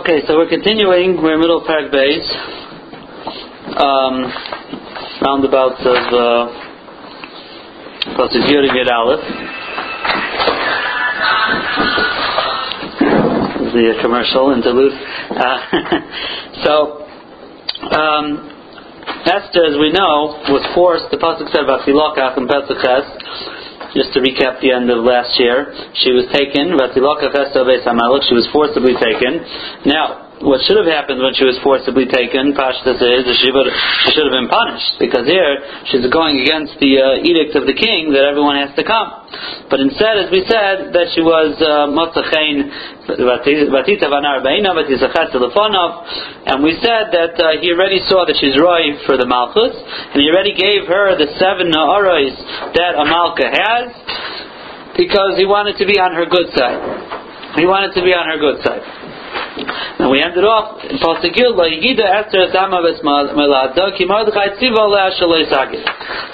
Okay, so we're continuing. We're in middle of Parag Bays. Um, roundabouts of uh, Pasuk Yud Yud Aleph. The commercial interlude. Uh, so, um, Esther, as we know, was forced. The pasuk said about Filokach and Pesach just to recap the end of last year, she was taken, she was forcibly taken. Now, what should have happened when she was forcibly taken, Pashtas is that she, she should have been punished. Because here, she's going against the uh, edict of the king that everyone has to come. But instead, as we said, that she was Motzachein Vatita Vanar Beina Vatisachet and we said that uh, he already saw that she's roy for the Malchus, and he already gave her the seven Na'aros that a Malka has, because he wanted to be on her good side. He wanted to be on her good side. And we ended off in Pasukil, Yigida Esther Sama Melada, Ki Tziva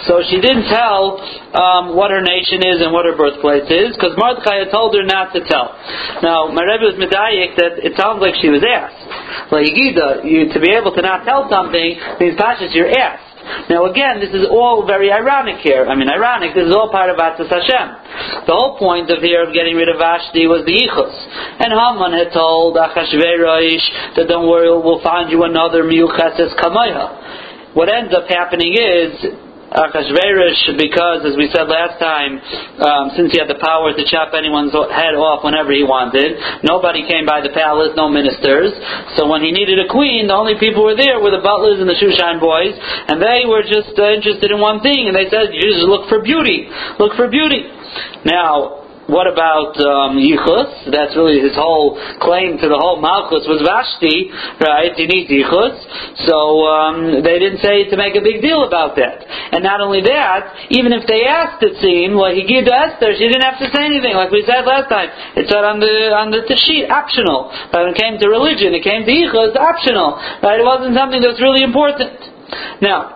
So she didn't tell um, what her nation is and what her birthplace is, because Mordechai had told her not to tell. Now, my Rebbe was medayik that it sounds like she was asked. La Yigida, you, to be able to not tell something means Pashas, you're asked. Now again, this is all very ironic here. I mean, ironic, this is all part of Atzis Hashem. The whole point of here of getting rid of Vashti was the Ichus. And Haman had told Achashverosh that don't worry, we'll find you another Miucheses Kamaya. What ends up happening is Achashverosh, because, as we said last time, um, since he had the power to chop anyone's head off whenever he wanted, nobody came by the palace, no ministers. So when he needed a queen, the only people were there were the butlers and the Shushan boys, and they were just uh, interested in one thing, and they said, you just look for beauty. Look for beauty. Now, what about um, Yichus? That's really his whole claim to the whole Malchus was Vashti, right? He needs Yichus. So um, they didn't say to make a big deal about that. And not only that, even if they asked, it seemed, well, he gave to Esther, she didn't have to say anything, like we said last time. It said on the on the sheet, optional. But when it came to religion, it came to Yichus, optional. Right? It wasn't something that's really important. Now,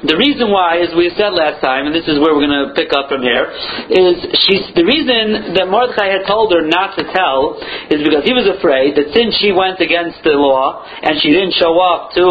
the reason why, as we said last time, and this is where we're going to pick up from here, is she's the reason that Mordechai had told her not to tell is because he was afraid that since she went against the law and she didn't show up to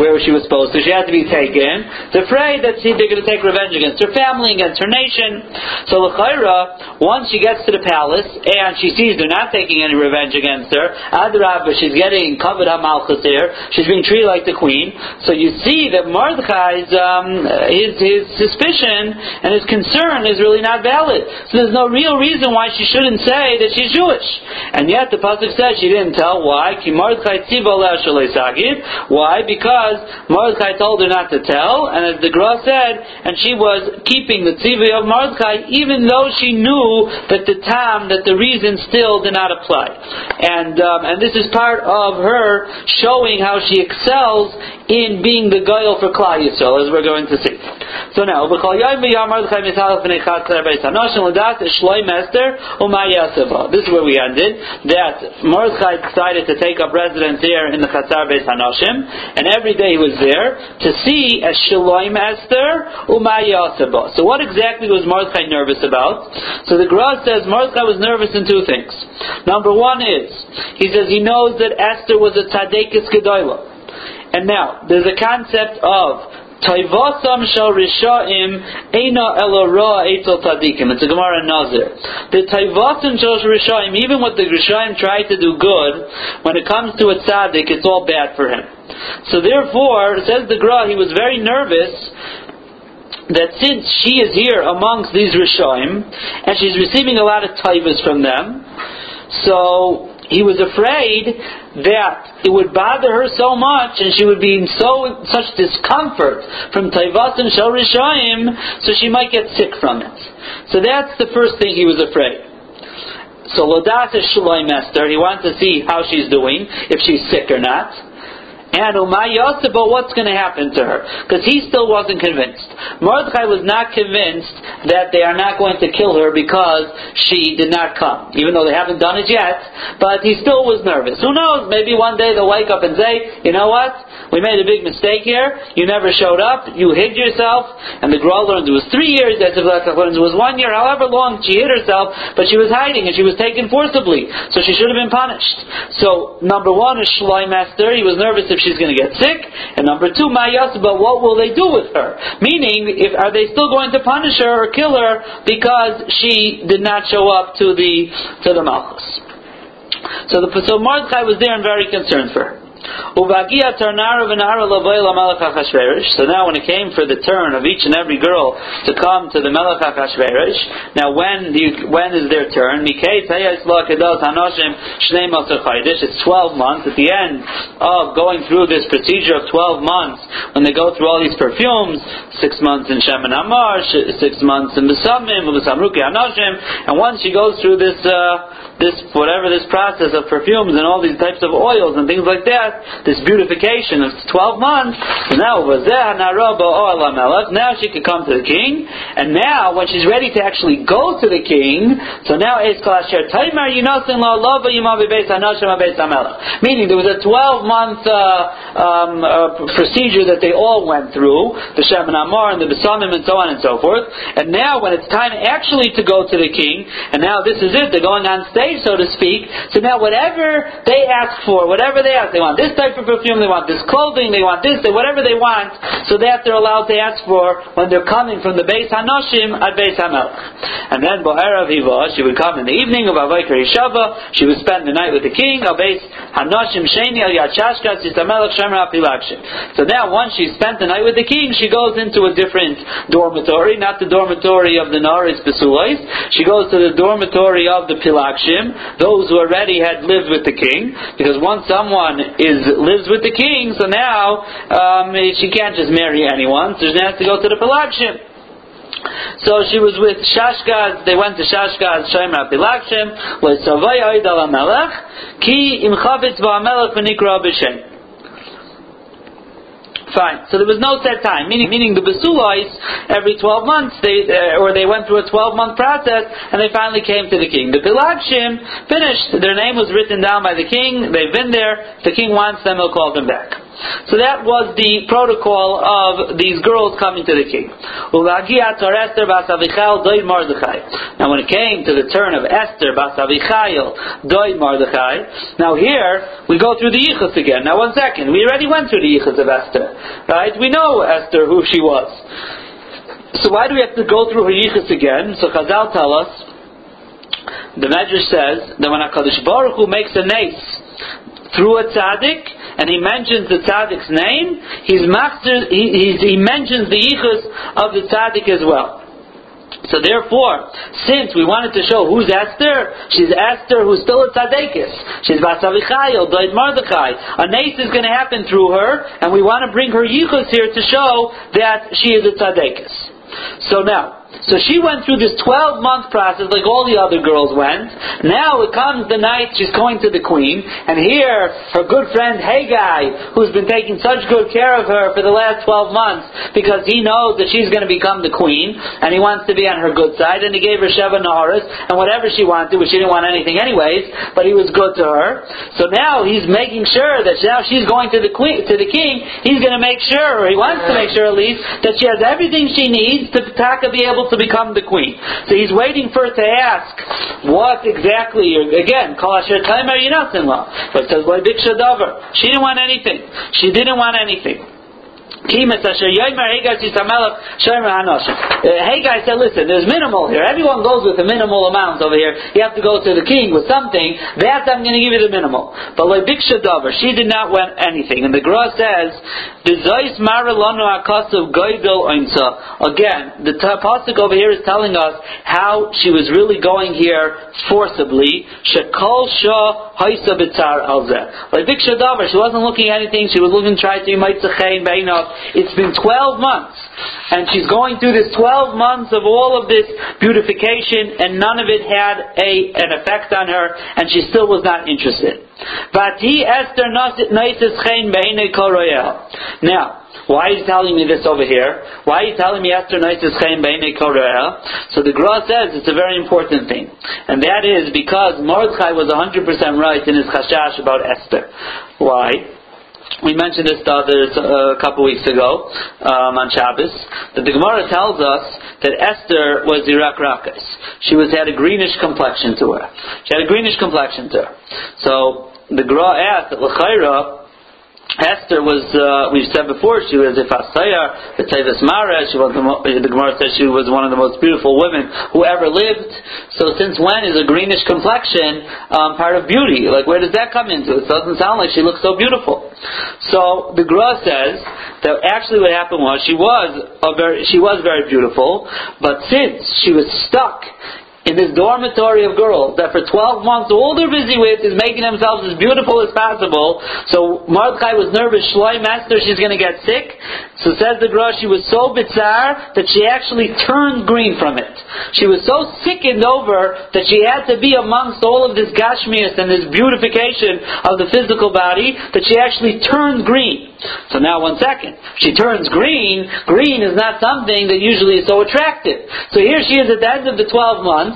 where she was supposed to, she had to be taken. They're afraid that she, they're going to take revenge against her family, against her nation. So Lachaira, once she gets to the palace and she sees they're not taking any revenge against her, Adrabah, she's getting covered Hamalchus here. She's being treated like the queen. So you see that Mordechai his, um, his, his suspicion and his concern is really not valid. So there's no real reason why she shouldn't say that she's Jewish. And yet the pasuk says she didn't tell. Why? Why? Because Mordechai told her not to tell, and as the Gra said, and she was keeping the tzivah of Mordechai, even though she knew that the time, that the reason still did not apply. And um, and this is part of her showing how she excels in being the guile for Klal Yisrael as we're going to see. So now, this is where we ended, that Mordechai decided to take up residence here in the Chatzar Beis Hanoshim, and every day he was there to see as Shloim Esther Umayaseba. So what exactly was Mordechai nervous about? So the Gra says Mordechai was nervous in two things. Number one is, he says he knows that Esther was a Tzadekis Gedoyla. And now, there's a concept of Taivasam shall rishaim eina elora etel tadikim. It's a Gemara Nazir. The taivasam shall rishaim, even what the rishaim try to do good, when it comes to a tzaddik, it's all bad for him. So therefore, says the Gra, he was very nervous that since she is here amongst these rishaim, and she's receiving a lot of taivas from them, so he was afraid that it would bother her so much and she would be in so such discomfort from Taivas and Shel Rishayim, so she might get sick from it. So that's the first thing he was afraid. So Lodas is Shloim Esther. He wants to see how she's doing, if she's sick or not. And Umayyasa, but what's going to happen to her? Because he still wasn't convinced. Mordechai was not convinced that they are not going to kill her because she did not come, even though they haven't done it yet. But he still was nervous. Who knows? Maybe one day they'll wake up and say, you know what? We made a big mistake here. You never showed up. You hid yourself. And the Gra learns it was three years. The learns it was one year. However long she hid herself, but she was hiding and she was taken forcibly. So she should have been punished. So number one is Shloim Esther. He was nervous if she's going to get sick. And number two, Mayasba, what will they do with her? Meaning, if, are they still going to punish her or kill her because she did not show up to the to the Malchus? So the so Mordechai was there and very concerned for her. So now when it came for the turn of each and every girl to come to the Melech HaChashverosh, now when do you, when is their turn? It's 12 months. At the end of going through this procedure of 12 months, when they go through all these perfumes, six months in Shemin Amar, six months in Besamim, and once she goes through this, uh, this, whatever this process of perfumes and all these types of oils and things like that, this beautification of 12 months, now now she could come to the king, and now when she's ready to actually go to the king, so now meaning there was a 12 month uh, um, uh, procedure that they all went through, the Shem and Amar and the Besamim and so on and so forth, and now when it's time actually to go to the king, and now this is it, they're going on stage so to speak, so now whatever they ask for, whatever they ask, they want this type of perfume, they want this clothing, they want this, whatever they want, so that they're allowed to ask for when they're coming from the base Hanoshim at base Hamelch. And then Bo'erav Hiva, she would come in the evening of Avaykar Shava, she would spend the night with the king, of base Hanoshim Sheni Al Yachashkas Yistamelech Shemer So now, once she's spent the night with the king, she goes into a different dormitory, not the dormitory of the Naris Besulais, she goes to the dormitory of the Pilakshim, those who already had lived with the king, because once someone is lives with the king, so now um, she can't just marry anyone, so she has to go to the Pelagshim. So she was with Shashgaz, they went to Shashgaz, Shomer Pilagshim, with Savay Oid al Ki im Chavetz V'Amelech V'Nikra B'Shem. Fine. So there was no set time, meaning meaning the Besulais every 12 months they uh, or they went through a 12 month process and they finally came to the king. The Pilagshim finished. Their name was written down by the king. They've been there. The king wants them, he'll call them back. So that was the protocol of these girls coming to the king. Now when it came to the turn of Esther now here we go through the Yichus again. Now one second, we already went through the Yichus of Esther. Right? We know Esther, who she was. So why do we have to go through her yichus again? So Chazal tell us, the Medrash says that when HaKadosh Baruch Hu makes a nace through a tzaddik, and he mentions the tzaddik's name, he's master, he, he mentions the yichus of the tzaddik as well. So therefore, since we wanted to show who's Esther, she's Esther who's still a tzaddikis. She's Vasavichayil, Doid Mordechai. A nace is going to happen through her, and we want to bring her yichus here to show that she is a tzaddikis. So now, so she went through this 12 month process like all the other girls went. Now it comes the night she's going to the queen, and here her good friend Haggai, who's been taking such good care of her for the last 12 months because he knows that she's going to become the queen, and he wants to be on her good side, and he gave her Sheva Naharis, and whatever she wanted, which she didn't want anything anyways, but he was good to her. So now he's making sure that now she's going to the queen, to the king, he's going to make sure, or he wants to make sure at least, that she has everything she needs to Taka be able to become the queen. So he's waiting for her to ask what exactly, again, Kol Asher Taimer Yinasin But it says, She didn't want anything. She didn't want anything. Shomer Hanoshim. Haggai said, listen, there's minimal here. Everyone goes with a minimal amount over here. You have to go to the king with something. That I'm going to give you the minimal. But like Dover, she did not want anything. And the Gra says. Again, the pasuk over here is telling us how she was really going here forcibly. Like Biksha Dover, she wasn't looking at anything. She was looking to try to be Mitzachei Beinav It's been 12 months, and she's going through this 12 months of all of this beautification, and none of it had a, an effect on her, and she still was not interested. Now, why are you telling me this over here? Why are you telling me Esther Noises Chaim So the Gra says it's a very important thing. And that is because Mordechai was 100% right in his chashash about Esther. Why? We mentioned this the other, uh, a couple weeks ago um, on Shabbos. That the Gemara tells us that Esther was Iraq Rakas. She was had a greenish complexion to her. She had a greenish complexion to her. So the Gra asked that L'chaira, Esther was, uh, we've said before, she was a Fasaya, the Tevis Mara, she was the, the Gemara says she was one of the most beautiful women who ever lived. So since when is a greenish complexion um, part of beauty? Like where does that come into? It doesn't sound like she looks so beautiful. So the Gra says that actually what happened was she was a very, she was very beautiful, but since she was stuck in this dormitory of girls that for 12 months all they're busy with is making themselves as beautiful as possible. So Mordechai was nervous, Shloi Master, she's going to get sick. So says the Gra, she was so bizarre that she actually turned green from it. She was so sickened over that she had to be amongst all of this gashmias and this beautification of the physical body that she actually turned green. So now one second. She turns green. Green is not something that usually is so attractive. So here she is at the end of the 12 months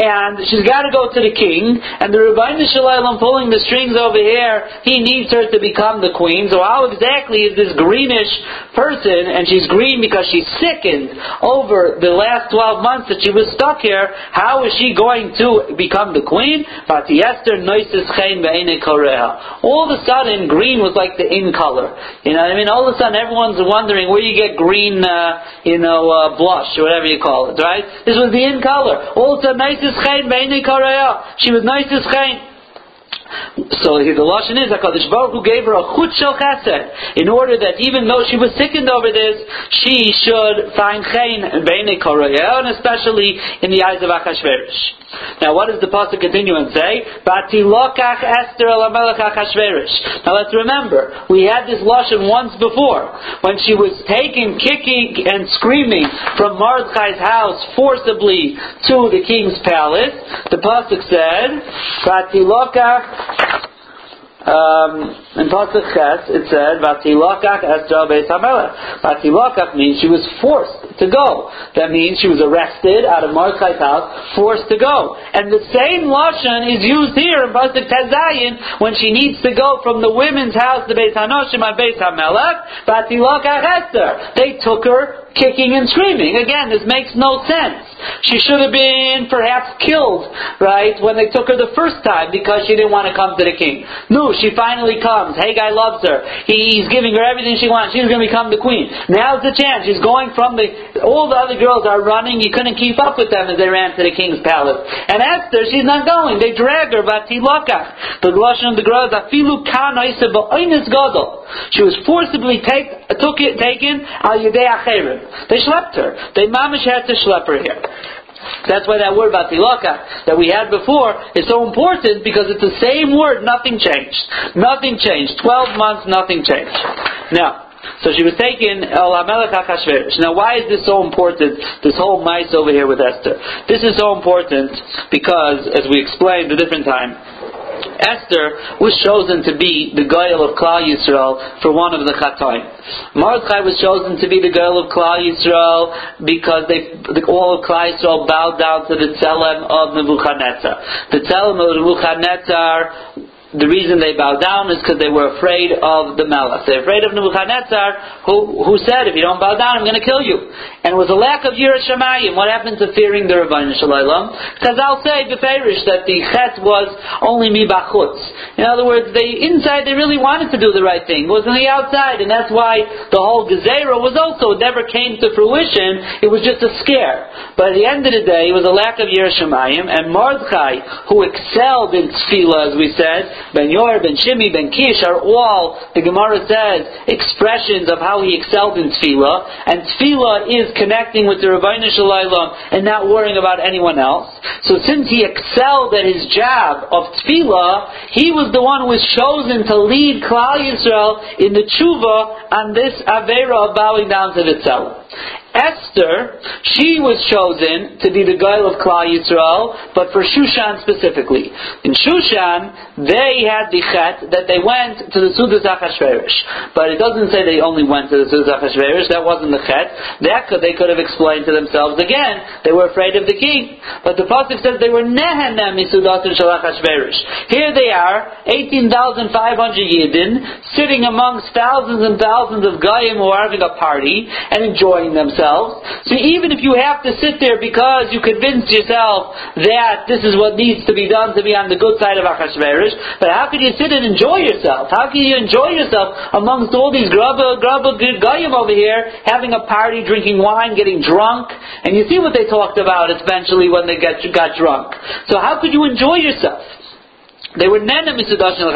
and she's got to go to the king, and the Ribbono Shel Olam pulling the strings over here, he needs her to become the queen. So how exactly is this greenish person, and she's green because she's sickened over the last 12 months that she was stuck here, how is she going to become the queen? All of a sudden, green was like the in color. You know I mean? All of a sudden, everyone's wondering where you get green, uh, you know, uh, blush, or whatever you call it, right? This was the in color. All of a sudden, She was nice as chayin. So the lashon is Hakadosh Baruch Hu gave her a chut shel chesed in order that even though she was sickened over this, she should find chen beinei and especially in the eyes of Achashverosh. Now, what does the pasuk continue and say? Batilokach Esther elamelech Achashverosh. Now, let's remember we had this lashon once before when she was taken, kicking and screaming from Mordechai's house forcibly to the king's palace. The pasuk said, Batilokach um, in Pasuk Ches, it said, "Vatilakach Esther Beis Hamelech." Vatilakach means she was forced to go. That means she was arrested out of Mordechai's house, forced to go. And the same lashon is used here in Pasuk Tezayin when she needs to go from the women's house to Beis Hanoshim and Beis Hamelech. Vatilakach Esther. They took her kicking and screaming. Again, this makes no sense. She should have been perhaps killed, right, when they took her the first time because she didn't want to come to the king. No, she finally comes. Haggai loves her. He's giving her everything she wants. She's going to become the queen. Now's the chance. She's going from the, all the other girls are running. You couldn't keep up with them as they ran to the king's palace. And Esther, she's not going. They drag her, but. The Lashon of the girls, afilu kan gadol. She was forcibly take, took it, taken al yedei acherim. They schlepped her. They mamish had to schlep her here. That's why that word batilaka that we had before is so important because it's the same word, nothing changed. Nothing changed. Twelve months, nothing changed. Now, so she was taken El Now, why is this so important? This whole mice over here with Esther. This is so important because, as we explained a different time, Esther was chosen to be the Goyal of Klal Yisrael for one of the Chatoim. Mordechai was chosen to be the girl of Klal Yisrael because they, the, all of Klal Yisrael bowed down to the Tzelem of Nebuchadnezzar. The Tzelem of Nebuchadnezzar the reason they bowed down is because they were afraid of the Melech. They're afraid of Nebuchadnezzar, who, who said, if you don't bow down, I'm going to kill you. And it was a lack of Shamayim. What happened to fearing the Ribbono Shel Olam? Because I'll say, Beferish, that the Chet was only Mibachutz. In other words, they, inside they really wanted to do the right thing. It was on the outside, and that's why the whole Gezerah was also, never came to fruition. It was just a scare. But at the end of the day, it was a lack of Shamayim, and Mordechai, who excelled in Tefillah, as we said, Ben Yor, Ben Shimi, Ben Kish are all, the Gemara says, expressions of how he excelled in Tefillah, and Tefillah is connecting with the Rabbeinu Shalom and not worrying about anyone else. So since he excelled at his job of Tefillah, he was the one who was chosen to lead Klal Yisrael in the tshuva on this Avera of bowing down to the Tzela. Esther, she was chosen to be the guile of Klal Yisrael, but for Shushan specifically. In Shushan, they had the chet that they went to the Sudas Achashverosh. But it doesn't say they only went to the Sudas Achashverosh, that wasn't the chet. That could, they could have explained to themselves again, they were afraid of the king. But the Pasuk says they were Nehenem Misudat and Shalachashverosh. Here they are, 18,500 Yidden, sitting amongst thousands and thousands of Goyim who are having a party and enjoying themselves themselves. So even if you have to sit there because you convinced yourself that this is what needs to be done to be on the good side of Achashverosh, but how can you sit and enjoy yourself? How can you enjoy yourself amongst all these grubba, grubba, goyim over here, having a party, drinking wine, getting drunk? And you see what they talked about eventually when they got, got drunk. So how could you enjoy yourself? They were nena misudashin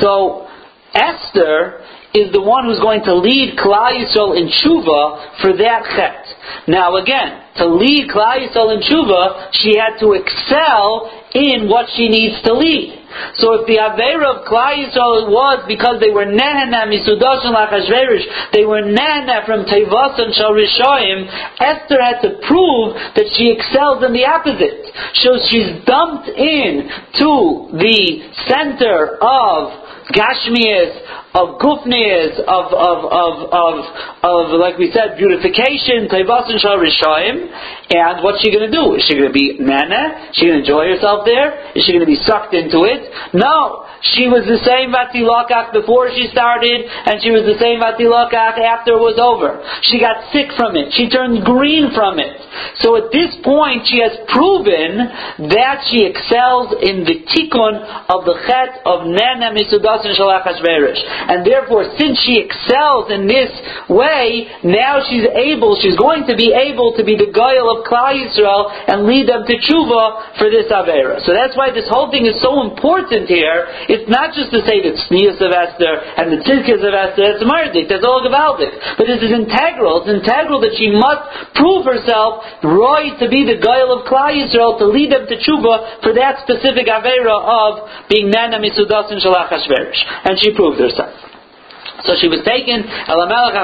So Esther is the one who's going to lead Klal Yisrael in tshuva for that chet. Now again, to lead Klal Yisrael in tshuva, she had to excel in what she needs to lead. So if the Avera of Klal Yisrael was because they were Nehena Misudosh and Lachashverish, they were Nehena from Tevos and Shalrishoim, Esther had to prove that she excels in the opposite. So she's dumped in to the center of Gashmias, of gufnis, of, of, of, of, of, like we said, beautification, taivas and rishaim, and what's she going to do? Is she going to be nana? Is she going to enjoy herself there? Is she going to be sucked into it? No. She was the same Vatilakach before she started, and she was the same Vatilakach after it was over. She got sick from it. She turned green from it. So at this point, she has proven that she excels in the tikkun of the chet of nana and therefore, since she excels in this way, now she's able, she's going to be able to be the guile of Klal Yisrael and lead them to tshuva for this Avera. So that's why this whole thing is so important here. It's not just to say that Sneas of Esther and the Tzidkas of Esther, that's Mardik, that's all Gavaldik. But this is integral. It's integral that she must prove herself right to be the guile of Klal Yisrael to lead them to tshuva for that specific Avera of being Nana Misudas and Shalach And she proved herself. So she was taken, Elamelech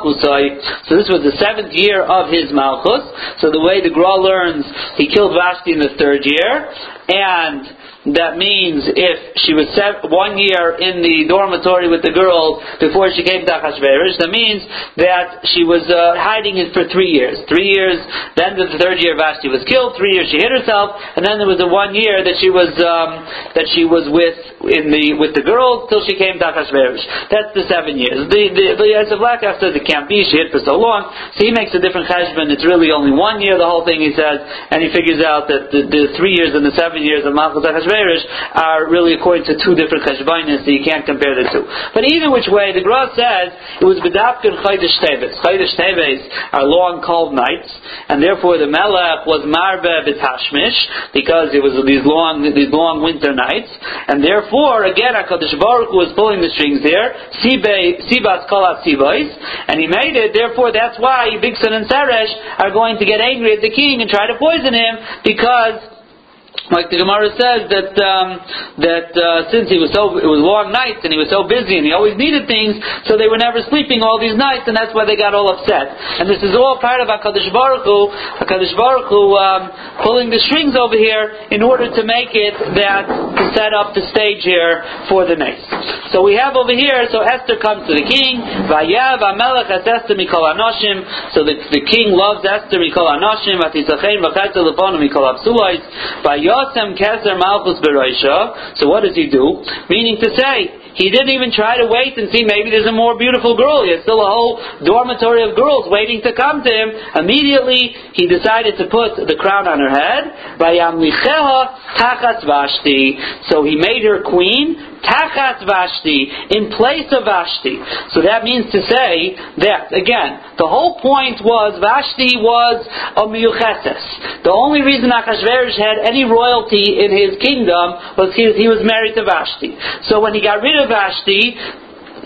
Hu Teves. So this was the seventh year of his Malchus. So the way the Gra learns, he killed Vashti in the third year, and that means if she was one year in the dormitory with the girls before she came to Achashverosh, that means that she was uh, hiding it for three years. Three years, then the third year Vashti was killed, three years she hid herself, and then there was the one year that she was, um, that she was with, in the, with the girls till she came to Achashverosh. That's the seven years. The, the, the Yosef Lekach says it can't be, she hid for so long, so he makes a different cheshbon, it's really only one year, the whole thing he says, and he figures out that the, the three years and the seven years of Malchus Achashverosh are really according to two different cheshbainis, so you can't compare the two. But either which way, the Gra says it was bedapkin chaydish teves. Chaydish teves are long, cold nights, and therefore the melech was marbe betashmish because it was these long, these long winter nights, and therefore again Hakadosh Baruch Hu was pulling the strings there. Sibas kolat sibais, and he made it. Therefore, that's why Bigson and Seresh are going to get angry at the king and try to poison him because like the Gemara says that um, that uh, since he was so it was long nights and he was so busy and he always needed things, so they were never sleeping all these nights, and that's why they got all upset. And this is all part of Hakadosh Baruch Hu, Hakadosh Baruch Hu um, pulling the strings over here in order to make it that to set up the stage here for the next. So we have over here. So Esther comes to the king. Vayav Amelech es Esther mikol anoshim. So the, the king loves Esther mikol anoshim. Vatisachein v'chetzel lefonim mikol absulais. Vayav Yosem Keser Malchus Beroisha. So what does he do? Meaning to say, he didn't even try to wait and see maybe there's a more beautiful girl. He still a whole dormitory of girls waiting to come to him. Immediately, he decided to put the crown on her head. So he made her queen Tachat Vashti, in place of Vashti. So that means to say that, again, the whole point was Vashti was a Miyucheses. The only reason Achashverosh had any royalty in his kingdom was he, he was married to Vashti. So when he got rid of Vashti,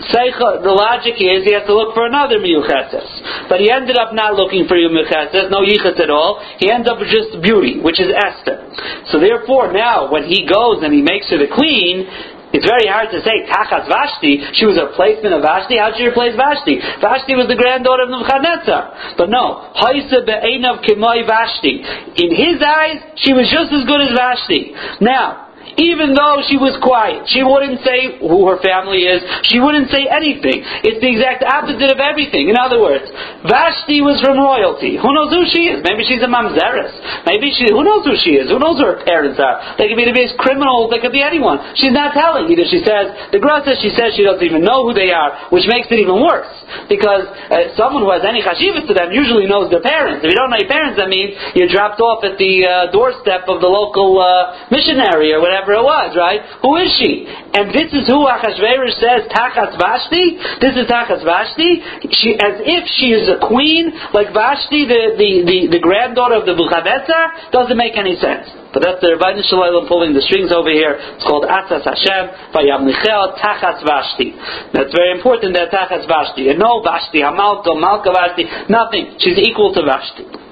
the logic is he has to look for another miyucheses. But he ended up not looking for miyucheses, no yichus at all. He ends up with just beauty, which is Esther. So therefore, now when he goes and he makes her the queen, it's very hard to say Tachas Vashti. She was a replacement of Vashti. How did she replace Vashti? Vashti was the granddaughter of Nebuchadnezzar. But no, Haisa be'enav kimoi Vashti. In his eyes, she was just as good as Vashti. Now, even though she was quiet. She wouldn't say who her family is. She wouldn't say anything. It's the exact opposite of everything. In other words, Vashti was from royalty. Who knows who she is? Maybe she's a mamzeres. Maybe she, who knows who she is? Who knows who her parents are? They could be the biggest criminals. They could be anyone. She's not telling. Either she says, the girl says she says she doesn't even know who they are, which makes it even worse. Because uh, someone who has any chashivas to them usually knows their parents. If you don't know your parents, that means you're dropped off at the uh, doorstep of the local uh, missionary or whatever whatever it was, right? Who is she? And this is who Achashverosh says Tachas Vashti. This is Tachas Vashti. She, as if she is a queen, like Vashti, the, the, the, the granddaughter of Nebuchadnezzar, doesn't make any sense. But that's the Ribbono Shel Olam pulling the strings over here. It's called Atzas Hashem, Vayam Nichel, Tachas Vashti. That's very important that Tachas Vashti. And no Vashti, Hamalto, Malka Vashti, nothing. She's equal to Vashti.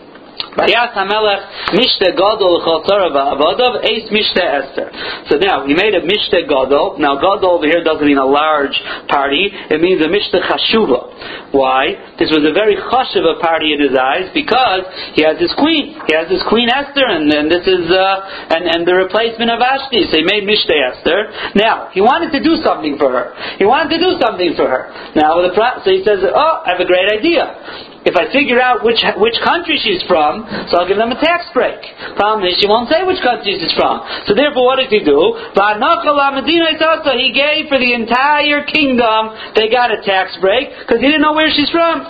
So now, he made a Mishte Gadol. Now, Gadol over here doesn't mean a large party. It means a Mishte Chashuva. Why? This was a very chashuva party in his eyes because he has his queen. He has his queen Esther, and, and this is, uh, and, and the replacement of Vashti. So he made Mishte Esther. Now, he wanted to do something for her. He wanted to do something for her. Now, the, so he says, oh, I have a great idea if I figure out which which country she's from, so I'll give them a tax break. Problem is, she won't say which country she's from. So therefore, what did he do? He gave for the entire kingdom. They got a tax break because he didn't know where she's from.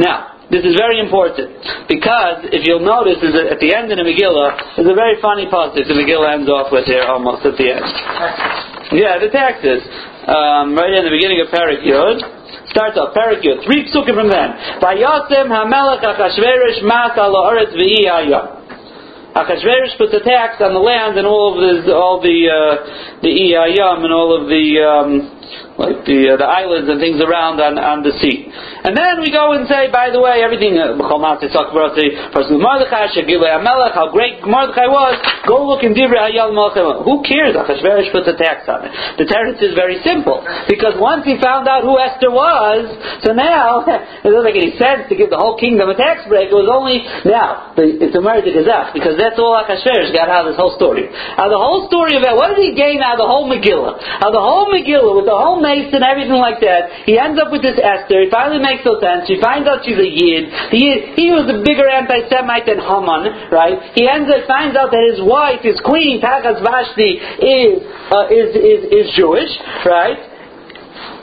Now. This is very important because if you'll notice, is at the end of the Megillah, there's a very funny passage the Megillah ends off with here almost at the end. Yeah, the taxes. Um, right in the beginning of Parak Yud. Starts off, Parak Three psukim from then. Vayasem hamelech achashverish mas ala oretz v'yi Achashverosh puts a tax on the land and all of the all the uh, the iyayam and all of the um, like the uh, the islands and things around on, on the sea. And then we go and say, by the way, everything uh, Mordechai, how great Mordechai was. Go look in Divrei Hayal Who cares? Achashverosh puts a tax on it. The teretz is very simple because once he found out who Esther was, so now it doesn't make any sense to give the whole kingdom a tax break. It was only now it's a murder because that's all Achashverosh got out of this whole story. Of the whole story of it, what did he gain out of the whole Megillah? Out of the whole Megillah with the whole mace and everything like that. He ends up with this Esther. He finally makes no sense. She finds out she's a Yid. Yid he was a bigger anti-Semite than Haman, right? He ends up finds out that his wife, his queen, Tachas Vashti, is, uh, is, is, is Jewish, right?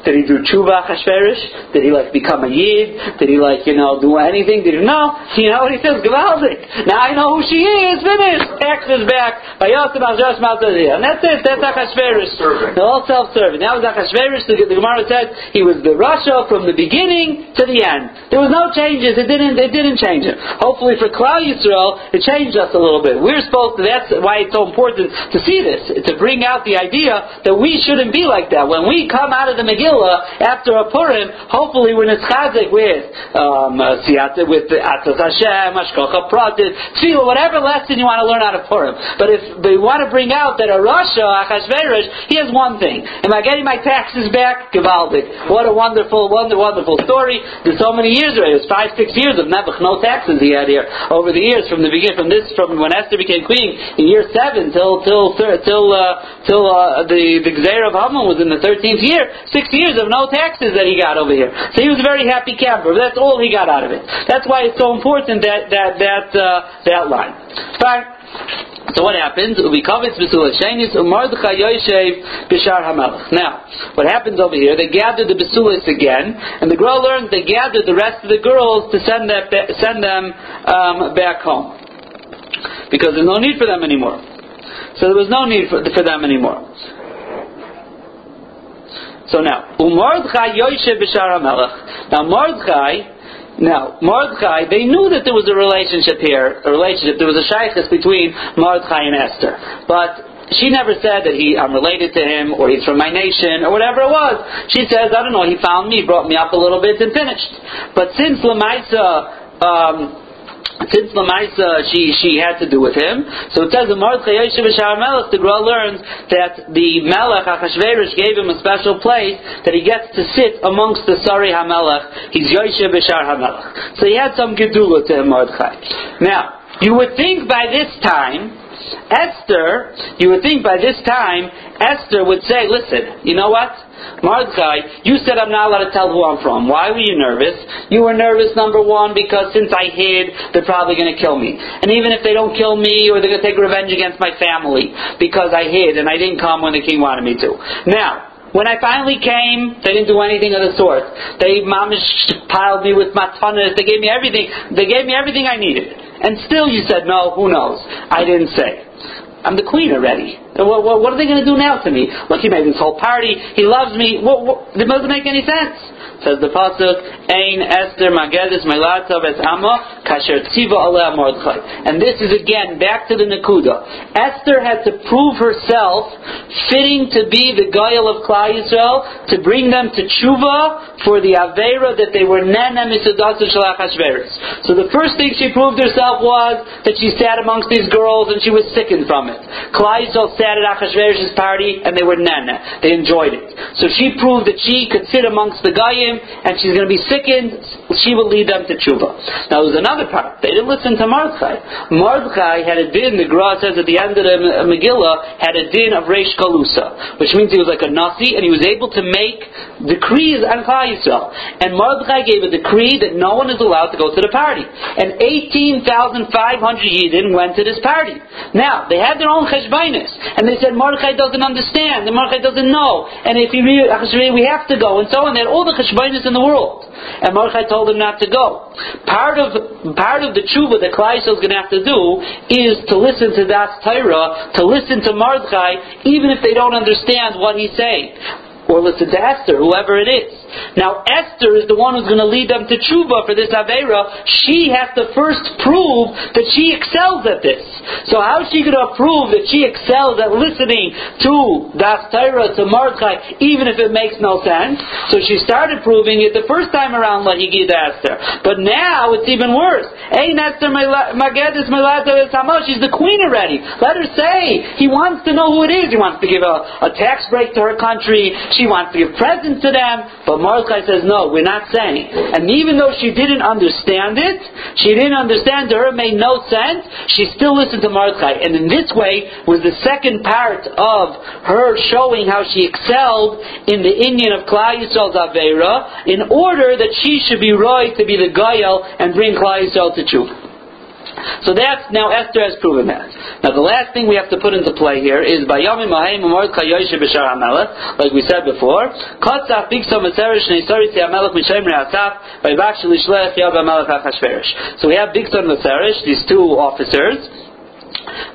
Did he do tshuva Chashverish? Did he like become a yid? Did he like you know do anything? Did he know? You know what he says? Gewaldig. Now I know who she is. Finished. Tax is back. And that's it. That's Achashverosh. They're all self-serving. Now was Achashverosh. The, the Gemara said he was the Rasha from the beginning to the end. There was no changes. It didn't. It didn't change it. Hopefully for Klal Yisrael, it changed us a little bit. We're supposed to. That's why it's so important to see this. To bring out the idea that we shouldn't be like that. When we come out of the Megillah after a Purim, hopefully when it's chazik with um, uh, with Atzas Hashem, Hashgacha Pratit, Tefillah, whatever lesson you want to learn out of Purim. But if they want to bring out that a Rasha, Achashverosh, he has one thing. Am I getting my taxes back? Givaldic. What a wonderful, wonderful, wonderful story. There's so many years already. It was five, six years of Nebuch, no taxes he had here over the years from the beginning, from this, from when Esther became queen in year seven till till till uh, till uh, the the Gzeir of Haman was in the thirteenth year. Six years years of no taxes that he got over here. So he was a very happy camper. That's all he got out of it. That's why it's so important that that that uh, that line. Fine. So what happens? Now, what happens over here? They gather the besulis again, and the Gra learns they gather the rest of the girls to send them send them um, back home because there's no need for them anymore. So there was no need for, for them anymore. So now, Umordchai Yoshe B'Shar HaMelech. Now Mordechai, now Mordechai, they knew that there was a relationship here, a relationship. There was a shaykhis between Mordechai and Esther, but she never said that he I'm related to him or he's from my nation or whatever it was. She says, I don't know, he found me, brought me up a little bit and finished. But since Lamaisa um, since Lamaisa she she had to do with him, so it says in Mordechai Yoshev Melech, the Gra learns that the Melech Achashverosh gave him a special place that he gets to sit amongst the Sari Hamelech. He's Yoshev B'Shar Hamelech. So he had some gedula to him, Mordechai. Now you would think by this time. Esther, you would think by this time, Esther would say, listen, you know what? Mordechai, you said I'm not allowed to tell who I'm from. Why were you nervous? You were nervous, number one, because since I hid, they're probably going to kill me. And even if they don't kill me, or they're going to take revenge against my family, because I hid and I didn't come when the king wanted me to. Now, when I finally came, they didn't do anything of the sort. They mamish piled me with matanas. They gave me everything. They gave me everything I needed. And still you said, no, who knows? I didn't say. I'm the queen already. What, what, what are they going to do now to me? Look, he made this whole party. He loves me. What, what, it doesn't make any sense. Says the pasuk, Ein Esther Magedis Melata Ves Amma Kasher Tziva Aleh Mordechai. And this is again back to the Nakuda. Esther had to prove herself fitting to be the Goyal of Klal Yisrael to bring them to tshuva for the Avera that they were Nena Misadasa Shalach So the first thing she proved herself was that she sat amongst these girls and she was sickened from it. Klal Yisrael at Achashverosh's party and they were nana. They enjoyed it. So she proved that she could sit amongst the Goyim and she's going to be sickened, she will lead them to tshuva. Now there's another part. They didn't listen to Mordechai. Mordechai had a din, the Gra says at the end of the Megillah, had a din of Reish Kalusa, which means he was like a Nasi and he was able to make decrees on Klal Yisrael. And Mordechai gave a decree that no one is allowed to go to the party. And 18,500 Yidden went to this party. Now, they had their own cheshbainis, and they said Mordechai doesn't understand, and Mordechai doesn't know, and if he we have to go, and so on. They had all the cheshbainis in the world. And Mordechai told them not to go. Part of part of the tshuva that Klal is going to have to do is to listen to Das Torah, to listen to Mordechai, even if they don't understand what he's saying or listen to Esther, whoever it is. Now, Esther is the one who's going to lead them to tshuva for this Avera. She has to first prove that she excels at this. So how is she going to prove that she excels at listening to Das Torah, to Mordechai, even if it makes no sense? So she started proving it the first time around like Lahigi Esther. But now it's even worse. Ein Esther Magedis She's the queen already. Let her say. He wants to know who it is. He wants to give a, a tax break to her country. She wants to give presents to them. But Mordechai says, no, we're not saying. And even though she didn't understand it, she didn't understand to her, it made no sense, she still listened to Mordechai. And in this way was the second part of her showing how she excelled in the Indian of Klal Yisrael's Avera in order that she should be right to be the Goyal and bring Klal Yisrael to Tshuva. So that's now Esther has proven that. Now the last thing we have to put into play here is by Yomim Mahayim Mordechai Yoshe B'Shar HaMelech, like we said before. Kotzach Bigso Meseresh Neisori Tzei HaMelech Mishem Re'asaf by Bakshel Ishlech Yob HaMelech HaChashverosh. So we have Bigson and Meseresh, these two officers.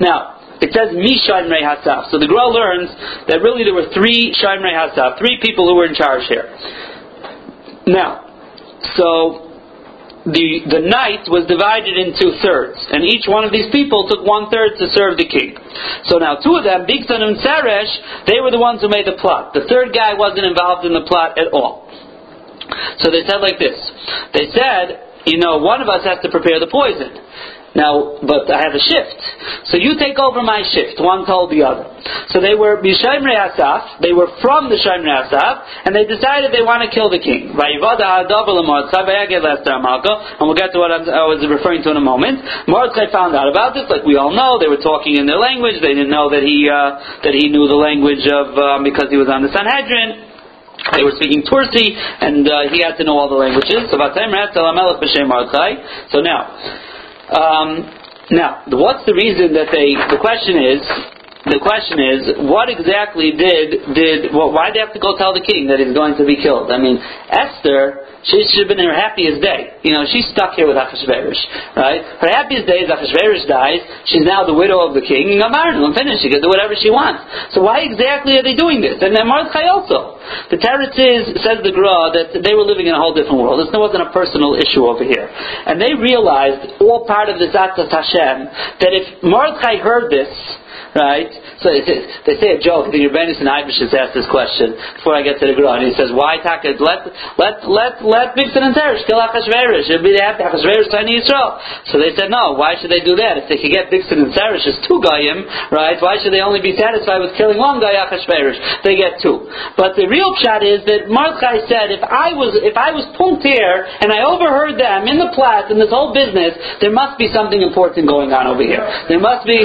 Now, it says Mi Shaimrei Hasaf. So the Gra learns that really there were three Shaimrei Hasaf, three people who were in charge here. Now, so the, the night was divided into thirds, and each one of these people took one third to serve the king. So now two of them, Bigson and Seresh, they were the ones who made the plot. The third guy wasn't involved in the plot at all. So they said like this. They said, you know, one of us has to prepare the poison. Now, but I have a shift. So you take over my shift. One told the other. So they were Bishayimrei Asaf. They were from the Shayimrei Asaf, and they decided they want to kill the king. And we'll get to what I was referring to in a moment. Mordechai found out about this, like we all know. They were talking in their language. They didn't know that he uh, that he knew the language of um, because he was on the Sanhedrin. They were speaking Tursi, and uh, he had to know all the languages. So now, um, now, what's the reason that they? The question is, the question is, what exactly did did well, why did they have to go tell the king that he's going to be killed? I mean, Esther, she should have been in her happiest day. You know, she's stuck here with Achashverosh, right? Her happiest day is Achashverosh dies. She's now the widow of the king. And I'm finished. She can do whatever she wants. So why exactly are they doing this? And then Mordechai also. The Teretz is, says the Gra, that they were living in a whole different world. This wasn't a personal issue over here. And they realized, all part of the Zatzat Hashem, that if Mordechai heard this, right? So they say a joke. The Rebbeinu and Ibish has asked this question before I get to the Gra, and he says, "Why Taka? Let let let let Bigson and Teresh kill Achashverosh. It'd be the Achashverosh tiny Yisrael." So they said, "No. Why should they do that? If they could get Bigson and Teresh as two goyim, right? Why should they only be satisfied with killing one guy Achashverosh? They get two. But the real shot is that Mordechai said, if I was if I was pumped and I overheard them in the plat in this whole business, there must be something important going on over here. There must be,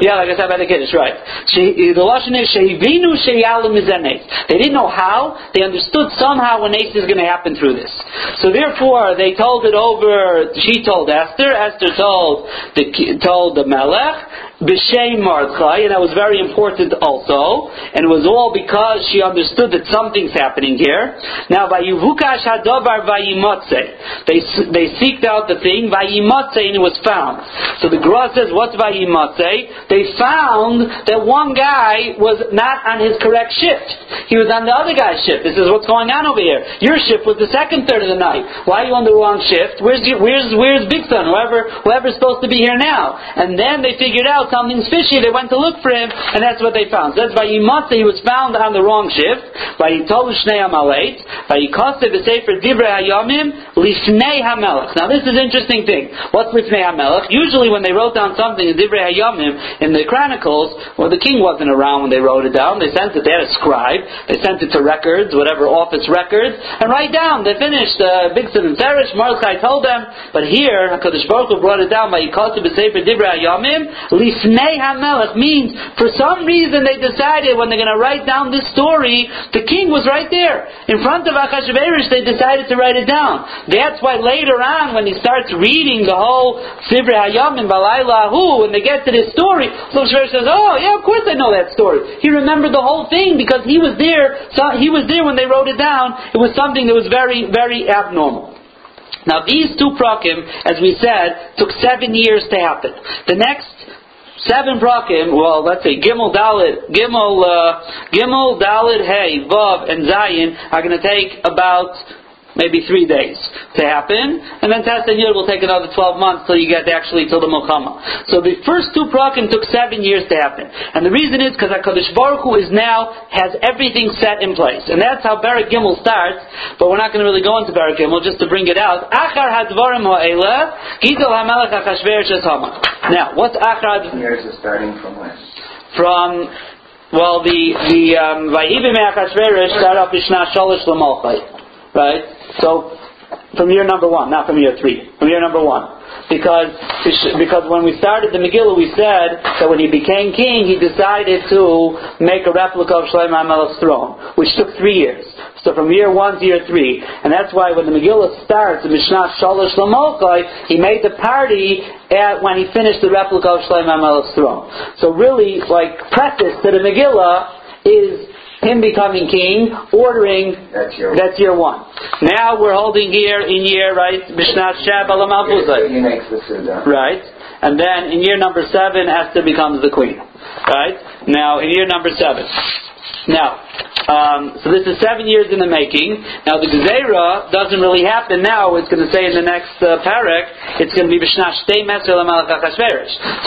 yeah, like I said by the Kiddush, right? The Lashon is Sheyalim They didn't know how. They understood somehow when Ace is going to happen through this. So therefore, they told it over. She told Esther. Esther told the told the Melech. B'Shem Mordechai, and that was very important also, and it was all because she understood that something's happening here. Now, Vayivukash Hadovar Vayimotze. They, they seeked out the thing, Vayimotze, and it was found. So the Gra says, what's Vayimotze? They found that one guy was not on his correct shift. He was on the other guy's shift. This is what's going on over here. Your shift was the second third of the night. Why are you on the wrong shift? Where's, your, where's, where's Bigson? Whoever, whoever's supposed to be here now. And then they figured out something's fishy. They went to look for him, and that's what they found. So that's by Yimotze, he was found on the wrong shift. By Yitolu Shnei Amaleit. By Yikosev Sefer Divrei Hayomim Lifnei Hamelech. Now this is an interesting thing. What's Lifnei Hamelech? Usually when they wrote down something in Divrei Hayomim in the Chronicles, well, the king wasn't around when they wrote it down. They sent it. They had a scribe. They sent it to records, whatever office records, and write down. They finished. Uh, Bigson and Teresh. Mordechai told them. But here, Hakadosh Baruch Hu brought it down by Yikosev Sefer Divrei Hayomim Lifnei HaMelech means for some reason they decided when they're going to write down this story, the king was right there. In front of Achashverosh, they decided to write it down. That's why later on, when he starts reading the whole Sivri Hayam in Balaylahu, when they get to this story, Achashverosh says, oh, yeah, of course I know that story. He remembered the whole thing because he was there, so he was there when they wrote it down. It was something that was very, very abnormal. Now these two prakim, as we said, took seven years to happen. The next seven prakim, well, let's say Gimel Dalit, Gimel, uh, Gimel Dalit Hey, Vav, and Zayin are going to take about maybe three days to happen, and then Tes and Yud will take another 12 months till you get actually till the Muhammad. So the first two prakim took seven years to happen. And the reason is because HaKadosh Baruch Hu is now, has everything set in place. And that's how Barak Gimel starts, but we're not going to really go into Barak Gimel, just to bring it out. Achar hadvarim ha'ela, gidol ha'melech ha'chashverosh hama. Now, what's Achar? Years is starting from when? From well, the the um, Vayivi Me'achashverosh start off Mishnah Shalosh Lamalchai, right? So, from year number one, not from year three, from year number one. Because, because when we started the Megillah, we said that when he became king, he decided to make a replica of Shlomo HaMelech's throne, which took three years. So from year one to year three. And that's why when the Megillah starts, the Mishnah Shalosh Lamokai, he made the party at, when he finished the replica of Shlomo HaMelech's throne. So really, like, preface to the Megillah is him becoming king, ordering that's year, that's year one. Now we're holding here in year, right, Mishnah Shab He makes the Suda. Right. And then in year number seven, Esther becomes the queen. Right? Now, in year number seven. Now, um, so this is seven years in the making. Now the Gezerah doesn't really happen now. It's going to say in the next uh, parak, it's going to be B'shnash Shtei Mesel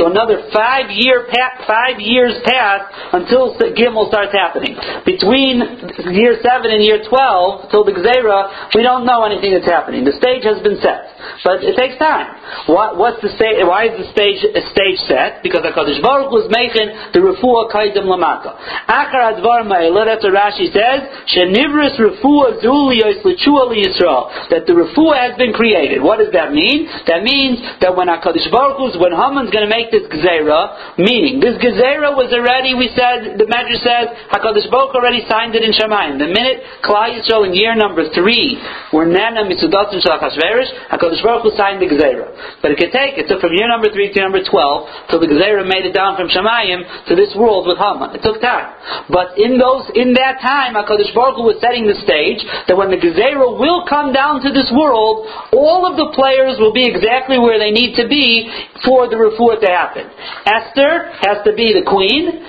So another five year five years pass until Gimel starts happening. Between year seven and year twelve, till the Gezerah, we don't know anything that's happening. The stage has been set, but it takes time. What, what's the stage? Why is the stage stage set? Because the Hakadosh Baruch was making the refuah kaidim lamata. Achar advar that's a Rashi says, Shenivris refuah zuliyos l'chua Yisrael, that the refuah has been created. What does that mean? That means that when HaKadosh Baruch Hu's, when Haman's going to make this gezerah, meaning this gezerah was already, we said, the Medrash says, HaKadosh Baruch already signed it in Shemayim. The minute Klal Yisrael in year number three were Nana Mitzudatim HaKashverish, HaKadosh Baruch Hu signed the gezerah. But it could take, it took from year number three to number twelve, till the gezerah made it down from Shemayim to this world with Haman. It took time. But in those, in that time, HaKadosh Baruch Hu was setting the stage that when the gezerah will come down to this world, all of the players will be exactly where they need to be for the refuah to happen. Esther has to be the queen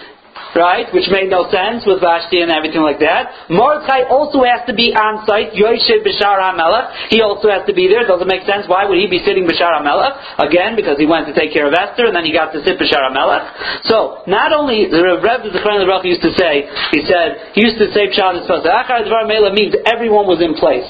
right? Which made no sense with Vashti and everything like that. Mordechai also has to be on site. Yoshev Bishar HaMelech. He also has to be there. Doesn't make sense. Why would he be sitting Bishar HaMelech? Again, because he went to take care of Esther and then he got to sit Bishar HaMelech. So, not only, the Rev Zechariah Baruch used to say, he said, he used to say Pshat Achar Dvar Mela means everyone was in place.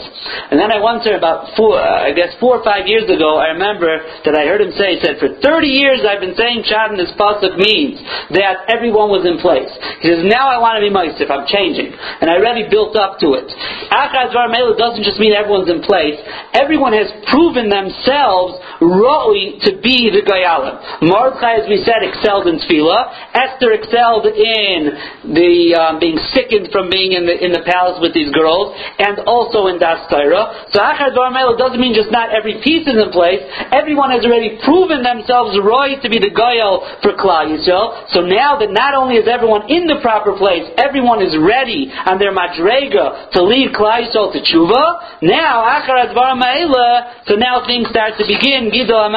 And then I heard about four, uh, I guess four or five years ago, I remember that I heard him say, he said, for 30 years I've been saying Pshat in this Pasuk means that everyone was in place place. He says, now I want to be Moisif, I'm changing. And I already built up to it. Achaz Mela doesn't just mean everyone's in place. Everyone has proven themselves roi to be the Gayalim. Mordechai, as we said, excelled in Tefillah. Esther excelled in the um, being sickened from being in the in the palace with these girls, and also in Das Torah. So Achaz Mela doesn't mean just not every piece is in place. Everyone has already proven themselves roi to be the Gayal for Klal Yisrael. So now that not only is everyone in the proper place, everyone is ready on their madrega to lead Klal Yisrael to tshuva. Now, so now things start to begin. Gidol.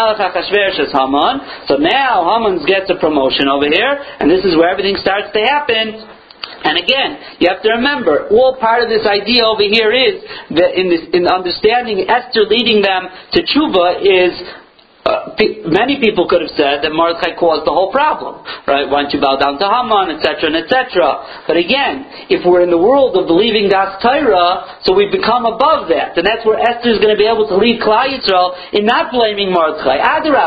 So now Haman gets a promotion over here, and this is where everything starts to happen. And again, you have to remember, all part of this idea over here is that in this, in understanding Esther leading them to tshuva is uh, many people could have said that Mordechai caused the whole problem, right? Why don't you bow down to Haman, etc., etc. But again, if we're in the world of believing Das Torah, so we become above that, and that's where Esther is going to be able to lead Klal Yisrael in not blaming Mordechai.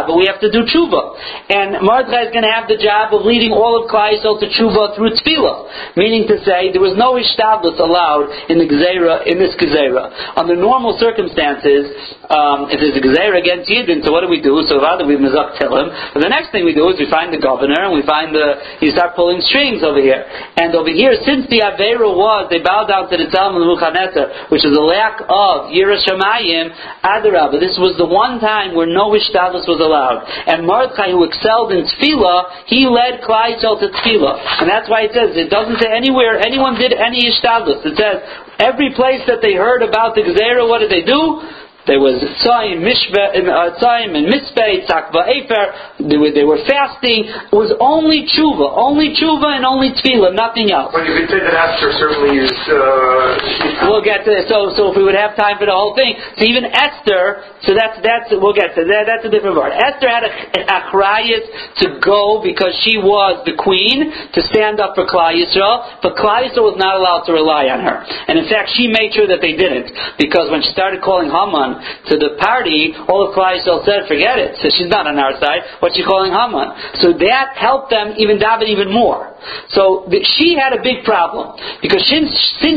But we have to do tshuva, and Mordechai is going to have the job of leading all of Klal Yisrael to tshuva through tefillah, meaning to say there was no ishtadlus allowed in the gezerah in this gezerah. Under normal circumstances, um, if there's a gezerah against Yidden, so what do we do, so rather we mizak him. But the next thing we do is we find the governor and we find the, you start pulling strings over here. And over here, since the Avera was, they bowed down to the Talmud Nebuchadnezzar, which is a lack of Yerushalayim, Adarab. This was the one time where no Ishtadlus was allowed. And Mordechai, who excelled in Tefillah, he led Klal to Tefillah. And that's why it says, it doesn't say anywhere anyone did any Ishtadlus. It says, every place that they heard about the Gezerah, what did they do? There was Tzayim, Mishbe, uh, Tzayim and Mispei, Tzakva Efer. They were, they were fasting. It was only tshuva, only tshuva and only tefillah, nothing else. Well, you could say that Esther certainly is. Uh, we'll get to this. So, so if we would have time for the whole thing, so even Esther. So that's that's we'll get to that. That's a different part. Esther had a, achrayas to go because she was the queen to stand up for Klal Yisrael, but Klal Yisrael was not allowed to rely on her. And in fact, she made sure that they didn't because when she started calling Haman to the party, all of Klal said, forget it. So she's not on our side. What's she calling Haman? So that helped them even David even more. So the, she had a big problem because since,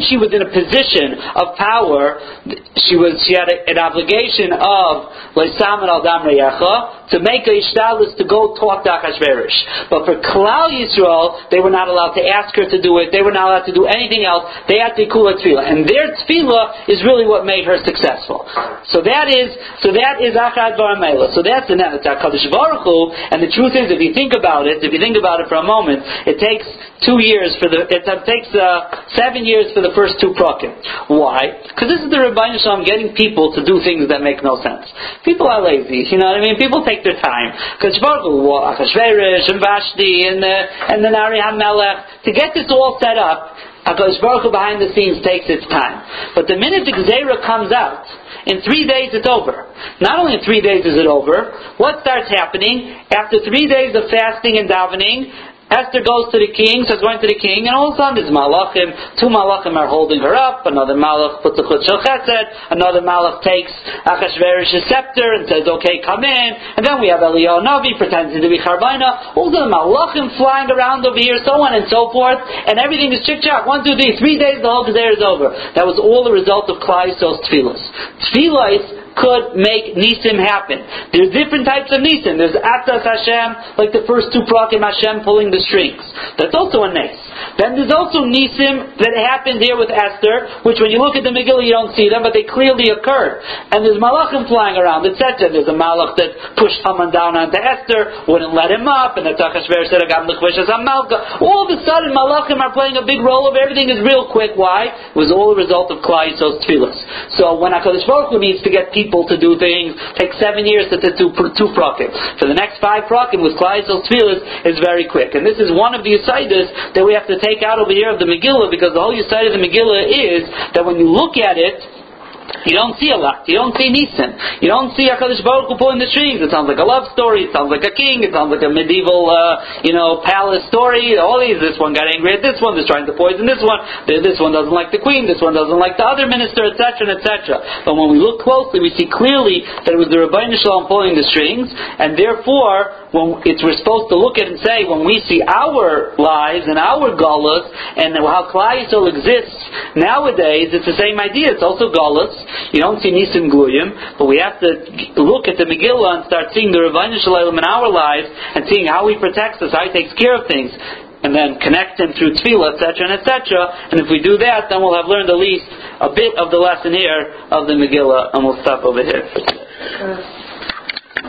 she was in a position of power, she was she had a, an obligation of leisamet al dam to make a ishtadlus to go talk to Achashverosh. But for Klal Yisrael, they were not allowed to ask her to do it. They were not allowed to do anything else. They had to kula tefillah, and their tefillah is really what made her successful. So that is, so that is Achad Baramela. So that's the Netzach Kadosh Baruch Hu, and the truth is, if you think about it, if you think about it for a moment, it takes two years for the, it takes uh, seven years for the first two prakim. Why? Because this is the Ribbono Shel Olam getting people to do things that make no sense. People are lazy, you know what I mean? People take their time. Because Baruch Hu, and Vashti and the, and the Nari HaMelech, to get this all set up, HaKadosh Baruch Hu behind the scenes takes its time. But the minute the Gezerah comes out, in three days it's over. Not only in three days is it over, what starts happening? After three days of fasting and davening, Esther goes to the king, starts going to the king, and all of a sudden there's malachim. Two malachim are holding her up. Another malach puts a chut chesed. Another malach takes Achashverosh's scepter and says, "Okay, come in." And then we have Eliyahu Navi pretending to be Charbonah. All the malachim flying around over here, so on and so forth, and everything is chick chack. One, two, three, three days the whole day is over. That was all the result of Klal Yisrael's. Tefillas could make nisim happen. There's different types of nisim. There's atas Hashem, like the first two prakim Hashem pulling the strings. That's also a nes. Then there's also nisim that happened here with Esther, which when you look at the Megillah you don't see them, but they clearly occurred. And there's malachim flying around, etc. There's a malach that pushed Haman down onto Esther, wouldn't let him up, and the Tachashver said, "I got as Malka." All of a sudden, malachim are playing a big role of everything is real quick. Why? It was all a result of Klal Yisrael's tefillas. So when Hakadosh Baruch Hu needs to get people people to do things. Take seven years to do two prakim. For the next five prakim with Klaisel Tfilis is very quick. And this is one of the Yisaidis that we have to take out over here of the Megillah because the whole Yisaid of the Megillah is that when you look at it, you don't see a lot. You don't see Nisan. You don't see HaKadosh Baruch Hu pulling the strings. It sounds like a love story. It sounds like a king. It sounds like a medieval, uh, you know, palace story. All these. This one got angry at this one. This trying to poison this one. This one doesn't like the queen. This one doesn't like the other minister, etc., etc. But when we look closely, we see clearly that it was the Rabbi Shalom pulling the strings, and therefore when it's we're supposed to look at and say when we see our lives and our galus and how Yisrael exists nowadays, it's the same idea. It's also galus. You don't see Nisim Gluyim, but we have to look at the Megillah and start seeing the Ribbono Shel Olam in our lives and seeing how He protects us, how He takes care of things. And then connect them through tefillah, etc., and etc. And if we do that, then we'll have learned at least a bit of the lesson here of the Megillah, and we'll stop over here. Uh,